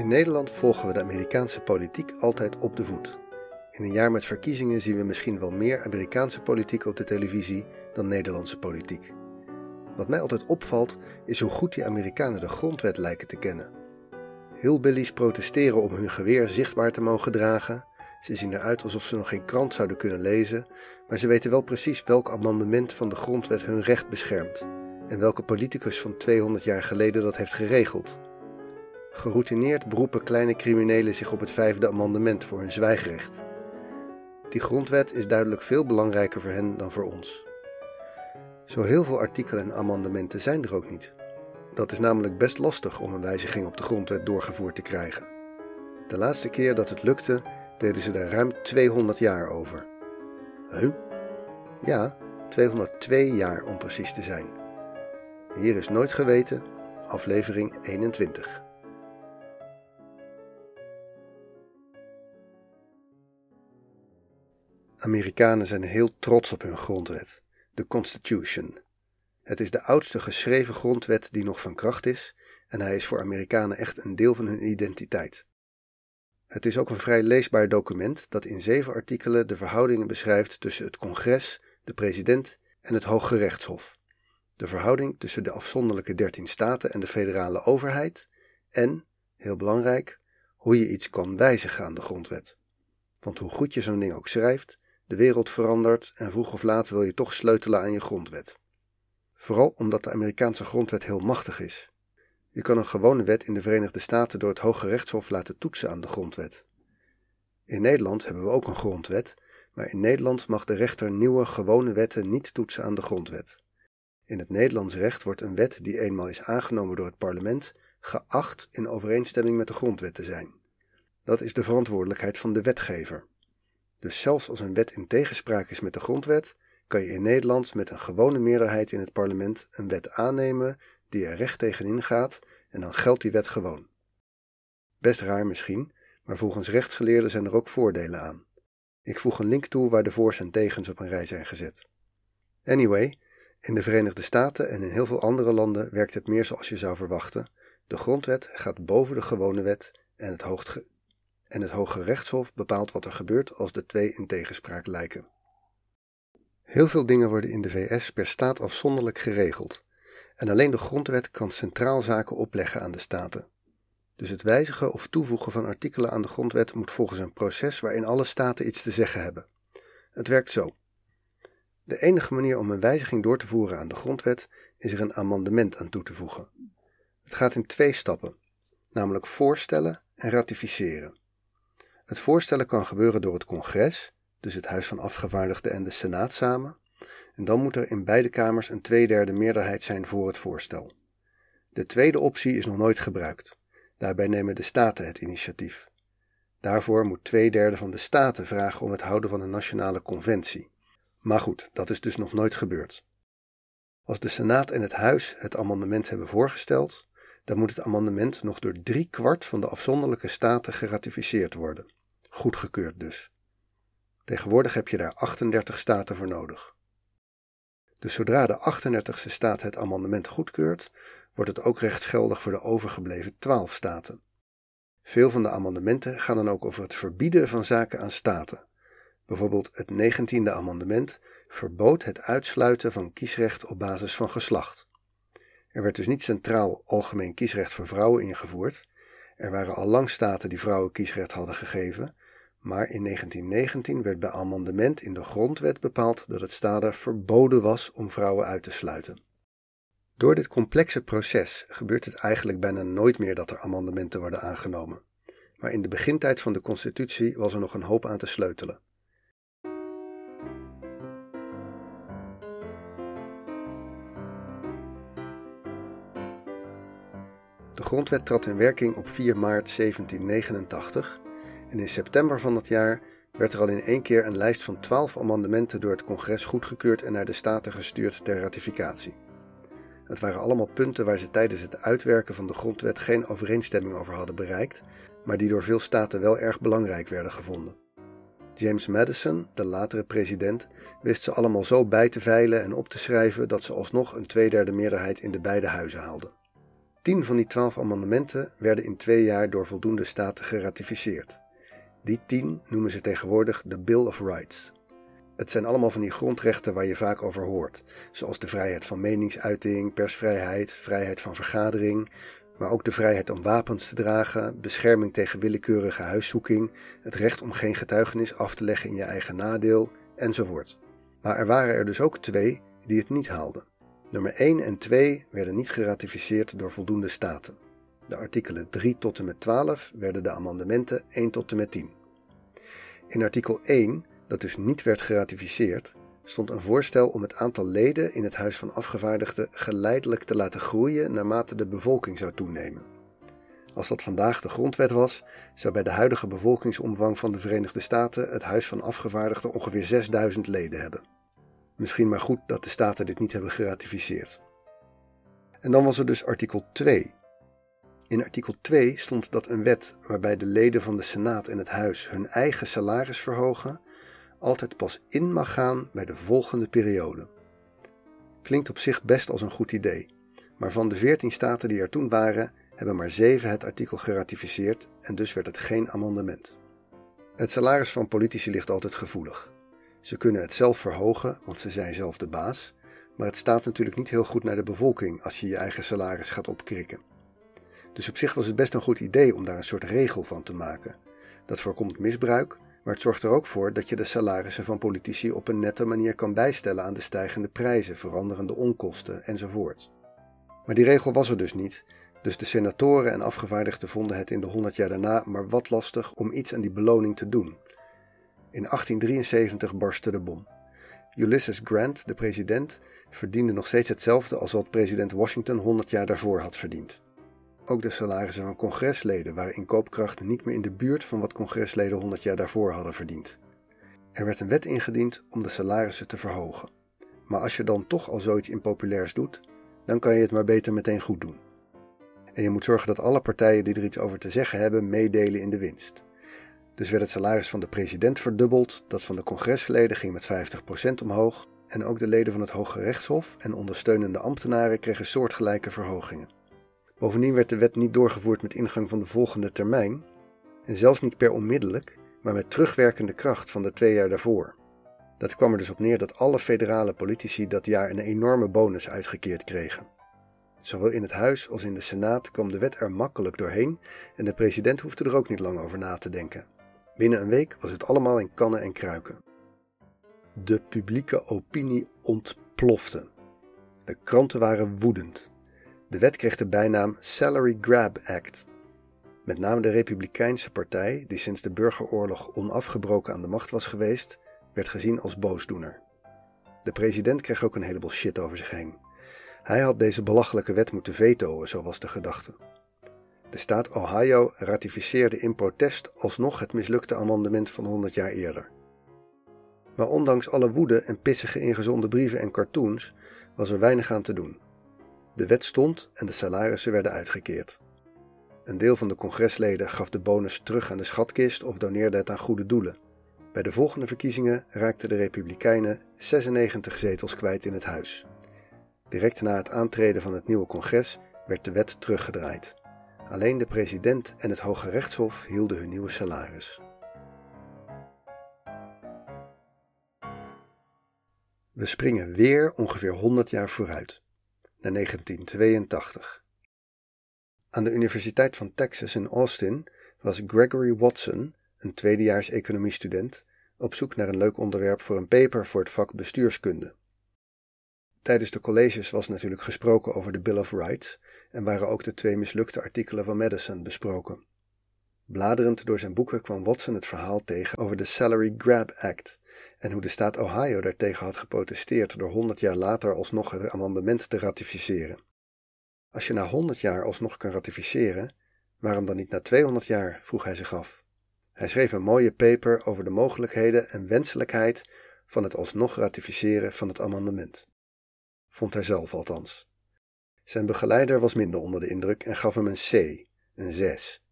In Nederland volgen we de Amerikaanse politiek altijd op de voet. In een jaar met verkiezingen zien we misschien wel meer Amerikaanse politiek op de televisie dan Nederlandse politiek. Wat mij altijd opvalt is hoe goed die Amerikanen de grondwet lijken te kennen. Hillbillies protesteren om hun geweer zichtbaar te mogen dragen. Ze zien eruit alsof ze nog geen krant zouden kunnen lezen, maar ze weten wel precies welk amendement van de grondwet hun recht beschermt en welke politicus van 200 jaar geleden dat heeft geregeld. Geroutineerd beroepen kleine criminelen zich op het vijfde amendement voor hun zwijgrecht. Die grondwet is duidelijk veel belangrijker voor hen dan voor ons. Zo heel veel artikelen en amendementen zijn er ook niet. Dat is namelijk best lastig om een wijziging op de grondwet doorgevoerd te krijgen. De laatste keer dat het lukte, deden ze daar ruim 200 jaar over. Huh? Ja, 202 jaar om precies te zijn. Hier is Nooit Geweten, aflevering 21. Amerikanen zijn heel trots op hun grondwet, de Constitution. Het is de oudste geschreven grondwet die nog van kracht is en hij is voor Amerikanen echt een deel van hun identiteit. Het is ook een vrij leesbaar document dat in zeven artikelen de verhoudingen beschrijft tussen het congres, de president en het Hoge Rechtshof, de verhouding tussen de afzonderlijke dertien staten en de federale overheid en, heel belangrijk, hoe je iets kan wijzigen aan de grondwet. Want hoe goed je zo'n ding ook schrijft, de wereld verandert en vroeg of laat wil je toch sleutelen aan je grondwet. Vooral omdat de Amerikaanse grondwet heel machtig is. Je kan een gewone wet in de Verenigde Staten door het Hoge Rechtshof laten toetsen aan de grondwet. In Nederland hebben we ook een grondwet, maar in Nederland mag de rechter nieuwe gewone wetten niet toetsen aan de grondwet. In het Nederlands recht wordt een wet die eenmaal is aangenomen door het parlement geacht in overeenstemming met de grondwet te zijn. Dat is de verantwoordelijkheid van de wetgever. Dus zelfs als een wet in tegenspraak is met de grondwet, kan je in Nederland met een gewone meerderheid in het parlement een wet aannemen die er recht tegenin gaat en dan geldt die wet gewoon. Best raar misschien, maar volgens rechtsgeleerden zijn er ook voordelen aan. Ik voeg een link toe waar de voor's en tegens op een rij zijn gezet. Anyway, in de Verenigde Staten en in heel veel andere landen werkt het meer zoals je zou verwachten. De grondwet gaat boven de gewone wet en het, hoogte, en het Hoge Rechtshof bepaalt wat er gebeurt als de twee in tegenspraak lijken. Heel veel dingen worden in de VS per staat afzonderlijk geregeld, en alleen de grondwet kan centraal zaken opleggen aan de staten. Dus het wijzigen of toevoegen van artikelen aan de grondwet moet volgens een proces waarin alle staten iets te zeggen hebben. Het werkt zo. De enige manier om een wijziging door te voeren aan de grondwet is er een amendement aan toe te voegen. Het gaat in twee stappen, namelijk voorstellen en ratificeren. Het voorstellen kan gebeuren door het congres, dus het Huis van Afgevaardigden en de Senaat samen, en dan moet er in beide kamers een tweederde meerderheid zijn voor het voorstel. De tweede optie is nog nooit gebruikt. Daarbij nemen de staten het initiatief. Daarvoor moet twee derde van de staten vragen om het houden van een nationale conventie. Maar goed, dat is dus nog nooit gebeurd. Als de Senaat en het Huis het amendement hebben voorgesteld, dan moet het amendement nog door drie kwart van de afzonderlijke staten geratificeerd worden. Goedgekeurd dus. Tegenwoordig heb je daar 38 staten voor nodig. Dus zodra de 38ste staat het amendement goedkeurt, wordt het ook rechtsgeldig voor de overgebleven 12 staten. Veel van de amendementen gaan dan ook over het verbieden van zaken aan staten. Bijvoorbeeld het 19e amendement verbood het uitsluiten van kiesrecht op basis van geslacht. Er werd dus niet centraal algemeen kiesrecht voor vrouwen ingevoerd. Er waren al lang staten die vrouwen kiesrecht hadden gegeven, maar in 1919 werd bij amendement in de grondwet bepaald dat het staden verboden was om vrouwen uit te sluiten. Door dit complexe proces gebeurt het eigenlijk bijna nooit meer dat er amendementen worden aangenomen. Maar in de begintijd van de Constitutie was er nog een hoop aan te sleutelen. De grondwet trad in werking op 4 maart 1789 en in september van dat jaar werd er al in één keer een lijst van 12 amendementen door het congres goedgekeurd en naar de staten gestuurd ter ratificatie. Het waren allemaal punten waar ze tijdens het uitwerken van de grondwet geen overeenstemming over hadden bereikt, maar die door veel staten wel erg belangrijk werden gevonden. James Madison, de latere president, wist ze allemaal zo bij te veilen en op te schrijven dat ze alsnog een tweederde meerderheid in de beide huizen haalden. Tien van die twaalf amendementen werden in twee jaar door voldoende staten geratificeerd. Die tien noemen ze tegenwoordig de Bill of Rights. Het zijn allemaal van die grondrechten waar je vaak over hoort, zoals de vrijheid van meningsuiting, persvrijheid, vrijheid van vergadering, maar ook de vrijheid om wapens te dragen, bescherming tegen willekeurige huiszoeking, het recht om geen getuigenis af te leggen in je eigen nadeel, enzovoort. Maar er waren er dus ook twee die het niet haalden. Nummer 1 en 2 werden niet geratificeerd door voldoende staten. De artikelen 3 tot en met 12 werden de amendementen 1 tot en met 10. In artikel 1, dat dus niet werd geratificeerd, stond een voorstel om het aantal leden in het Huis van Afgevaardigden geleidelijk te laten groeien naarmate de bevolking zou toenemen. Als dat vandaag de grondwet was, zou bij de huidige bevolkingsomvang van de Verenigde Staten het Huis van Afgevaardigden ongeveer 6000 leden hebben. Misschien maar goed dat de Staten dit niet hebben geratificeerd. En dan was er dus artikel 2. In artikel 2 stond dat een wet waarbij de leden van de Senaat en het Huis hun eigen salaris verhogen, altijd pas in mag gaan bij de volgende periode. Klinkt op zich best als een goed idee, maar van de 14 staten die er toen waren, hebben maar 7 het artikel geratificeerd en dus werd het geen amendement. Het salaris van politici ligt altijd gevoelig. Ze kunnen het zelf verhogen, want ze zijn zelf de baas, maar het staat natuurlijk niet heel goed naar de bevolking als je je eigen salaris gaat opkrikken. Dus op zich was het best een goed idee om daar een soort regel van te maken. Dat voorkomt misbruik, maar het zorgt er ook voor dat je de salarissen van politici op een nette manier kan bijstellen aan de stijgende prijzen, veranderende onkosten enzovoort. Maar die regel was er dus niet, dus de senatoren en afgevaardigden vonden het in de honderd jaar daarna maar wat lastig om iets aan die beloning te doen. In 1873 barstte de bom. Ulysses Grant, de president, verdiende nog steeds hetzelfde als wat president Washington 100 jaar daarvoor had verdiend. Ook de salarissen van congresleden waren in koopkracht niet meer in de buurt van wat congresleden 100 jaar daarvoor hadden verdiend. Er werd een wet ingediend om de salarissen te verhogen. Maar als je dan toch al zoiets impopulairs doet, dan kan je het maar beter meteen goed doen. En je moet zorgen dat alle partijen die er iets over te zeggen hebben meedelen in de winst. Dus werd het salaris van de president verdubbeld, dat van de congresleden ging met 50% omhoog en ook de leden van het Hoge Rechtshof en ondersteunende ambtenaren kregen soortgelijke verhogingen. Bovendien werd de wet niet doorgevoerd met ingang van de volgende termijn, en zelfs niet per onmiddellijk, maar met terugwerkende kracht van de twee jaar daarvoor. Dat kwam er dus op neer dat alle federale politici dat jaar een enorme bonus uitgekeerd kregen. Zowel in het Huis als in de Senaat kwam de wet er makkelijk doorheen en de president hoefde er ook niet lang over na te denken. Binnen een week was het allemaal in kannen en kruiken. De publieke opinie ontplofte. De kranten waren woedend. De wet kreeg de bijnaam Salary Grab Act. Met name de Republikeinse partij, die sinds de burgeroorlog onafgebroken aan de macht was geweest, werd gezien als boosdoener. De president kreeg ook een heleboel shit over zich heen. Hij had deze belachelijke wet moeten vetoen, zo was de gedachte. De staat Ohio ratificeerde in protest alsnog het mislukte amendement van 100 jaar eerder. Maar ondanks alle woede en pissige ingezonde brieven en cartoons was er weinig aan te doen. De wet stond en de salarissen werden uitgekeerd. Een deel van de congresleden gaf de bonus terug aan de schatkist of doneerde het aan goede doelen. Bij de volgende verkiezingen raakten de Republikeinen 96 zetels kwijt in het huis. Direct na het aantreden van het nieuwe congres werd de wet teruggedraaid. Alleen de president en het Hoge Rechtshof hielden hun nieuwe salaris. We springen weer ongeveer 100 jaar vooruit, naar 1982. Aan de Universiteit van Texas in Austin was Gregory Watson, een tweedejaars economiestudent, op zoek naar een leuk onderwerp voor een paper voor het vak bestuurskunde. Tijdens de colleges was natuurlijk gesproken over de Bill of Rights en waren ook de twee mislukte artikelen van Madison besproken. Bladerend door zijn boeken kwam Watson het verhaal tegen over de Salary Grab Act en hoe de staat Ohio daartegen had geprotesteerd door 100 jaar later alsnog het amendement te ratificeren. Als je na 100 jaar alsnog kan ratificeren, waarom dan niet na 200 jaar? vroeg hij zich af. Hij schreef een mooie paper over de mogelijkheden en wenselijkheid van het alsnog ratificeren van het amendement vond hij zelf althans. Zijn begeleider was minder onder de indruk en gaf hem een C, een 6.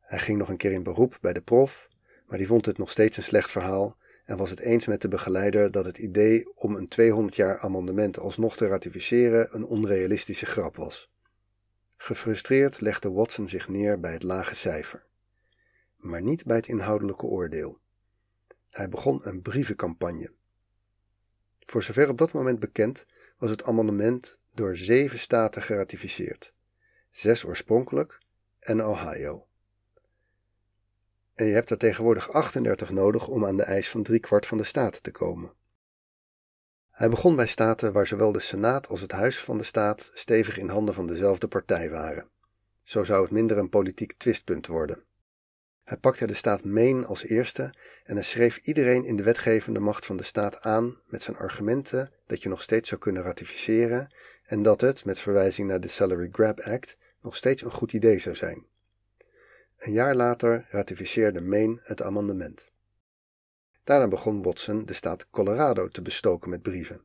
Hij ging nog een keer in beroep bij de prof, maar die vond het nog steeds een slecht verhaal en was het eens met de begeleider dat het idee om een 200 jaar amendement alsnog te ratificeren een onrealistische grap was. Gefrustreerd legde Watson zich neer bij het lage cijfer, maar niet bij het inhoudelijke oordeel. Hij begon een brievencampagne. Voor zover op dat moment bekend was het amendement door zeven staten geratificeerd, zes oorspronkelijk en Ohio. En je hebt er tegenwoordig 38 nodig om aan de eis van driekwart van de staten te komen. Hij begon bij staten waar zowel de Senaat als het Huis van de Staat stevig in handen van dezelfde partij waren. Zo zou het minder een politiek twistpunt worden. Hij pakte de staat Maine als eerste en hij schreef iedereen in de wetgevende macht van de staat aan met zijn argumenten dat je nog steeds zou kunnen ratificeren en dat het, met verwijzing naar de Salary Grab Act, nog steeds een goed idee zou zijn. Een jaar later ratificeerde Maine het amendement. Daarna begon Watson de staat Colorado te bestoken met brieven.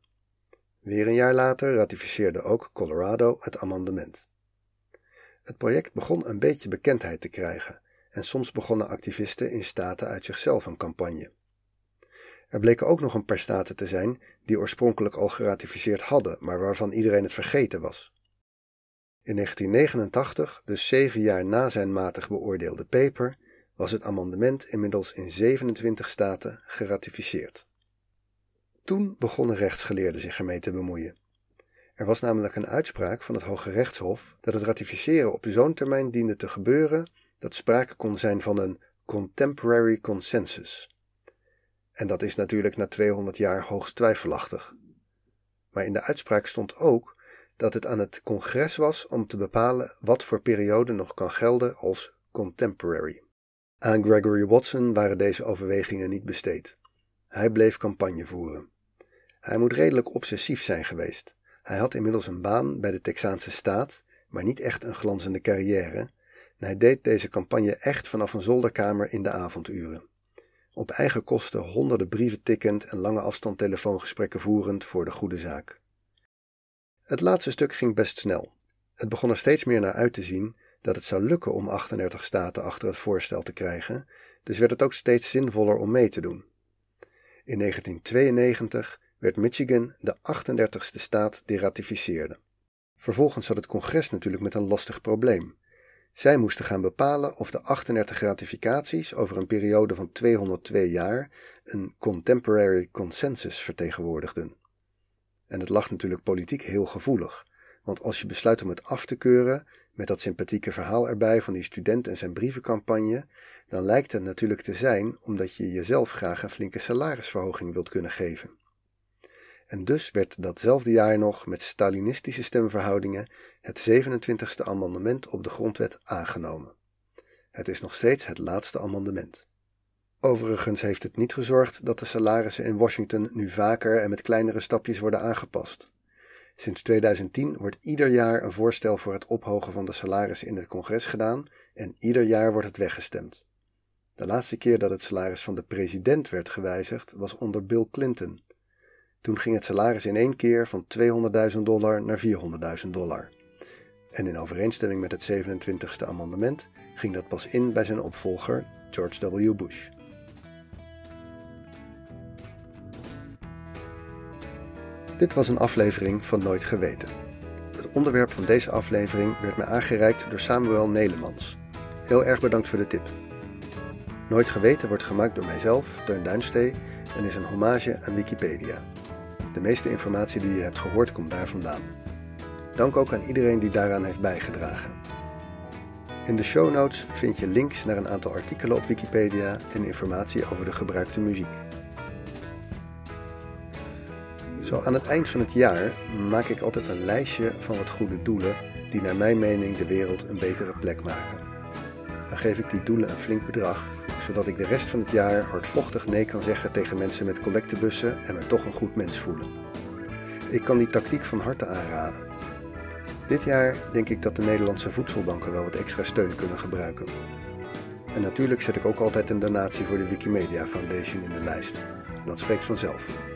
Weer een jaar later ratificeerde ook Colorado het amendement. Het project begon een beetje bekendheid te krijgen en soms begonnen activisten in staten uit zichzelf een campagne. Er bleken ook nog een paar staten te zijn die oorspronkelijk al geratificeerd hadden, maar waarvan iedereen het vergeten was. In 1989, dus zeven jaar na zijn matig beoordeelde paper, was het amendement inmiddels in 27 staten geratificeerd. Toen begonnen rechtsgeleerden zich ermee te bemoeien. Er was namelijk een uitspraak van het Hoge Rechtshof dat het ratificeren op zo'n termijn diende te gebeuren dat sprake kon zijn van een contemporary consensus. En dat is natuurlijk na 200 jaar hoogst twijfelachtig. Maar in de uitspraak stond ook dat het aan het congres was om te bepalen wat voor periode nog kan gelden als contemporary. Aan Gregory Watson waren deze overwegingen niet besteed. Hij bleef campagne voeren. Hij moet redelijk obsessief zijn geweest. Hij had inmiddels een baan bij de Texaanse staat, maar niet echt een glanzende carrière. Hij deed deze campagne echt vanaf een zolderkamer in de avonduren. Op eigen kosten honderden brieven tikkend en lange afstand telefoongesprekken voerend voor de goede zaak. Het laatste stuk ging best snel. Het begon er steeds meer naar uit te zien dat het zou lukken om 38 staten achter het voorstel te krijgen, dus werd het ook steeds zinvoller om mee te doen. In 1992 werd Michigan de 38ste staat die ratificeerde. Vervolgens zat het congres natuurlijk met een lastig probleem. Zij moesten gaan bepalen of de 38 ratificaties over een periode van 202 jaar een contemporary consensus vertegenwoordigden. En het lag natuurlijk politiek heel gevoelig, want als je besluit om het af te keuren, met dat sympathieke verhaal erbij van die student en zijn brievencampagne, dan lijkt het natuurlijk te zijn omdat je jezelf graag een flinke salarisverhoging wilt kunnen geven. En dus werd datzelfde jaar nog met Stalinistische stemverhoudingen het 27e amendement op de grondwet aangenomen. Het is nog steeds het laatste amendement. Overigens heeft het niet gezorgd dat de salarissen in Washington nu vaker en met kleinere stapjes worden aangepast. Sinds 2010 wordt ieder jaar een voorstel voor het ophogen van de salarissen in het congres gedaan en ieder jaar wordt het weggestemd. De laatste keer dat het salaris van de president werd gewijzigd was onder Bill Clinton. Toen ging het salaris in één keer van 200.000 dollar naar 400.000 dollar. En in overeenstemming met het 27e amendement ging dat pas in bij zijn opvolger George W. Bush. Dit was een aflevering van Nooit Geweten. Het onderwerp van deze aflevering werd me aangereikt door Samuel Nelemans. Heel erg bedankt voor de tip. Nooit Geweten wordt gemaakt door mijzelf, Teun Duinstee, en is een hommage aan Wikipedia. De meeste informatie die je hebt gehoord komt daar vandaan. Dank ook aan iedereen die daaraan heeft bijgedragen. In de show notes vind je links naar een aantal artikelen op Wikipedia en informatie over de gebruikte muziek. Zo aan het eind van het jaar maak ik altijd een lijstje van wat goede doelen die naar mijn mening de wereld een betere plek maken. Dan geef ik die doelen een flink bedrag, zodat ik de rest van het jaar hardvochtig nee kan zeggen tegen mensen met collectebussen en me toch een goed mens voelen. Ik kan die tactiek van harte aanraden. Dit jaar denk ik dat de Nederlandse voedselbanken wel wat extra steun kunnen gebruiken. En natuurlijk zet ik ook altijd een donatie voor de Wikimedia Foundation in de lijst. Dat spreekt vanzelf.